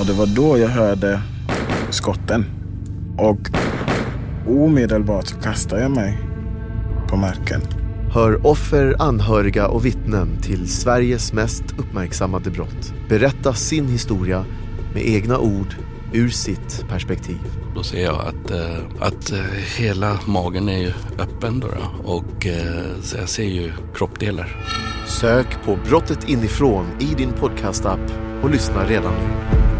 Och det var då jag hörde skotten. Och omedelbart så kastade jag mig på marken. Hör offer, anhöriga och vittnen till Sveriges mest uppmärksammade brott berätta sin historia med egna ord ur sitt perspektiv. Då ser jag att, eh, att eh, hela magen är ju öppen då, då och eh, så jag ser ju kroppdelar. Sök på brottet inifrån i din podcastapp och lyssna redan nu.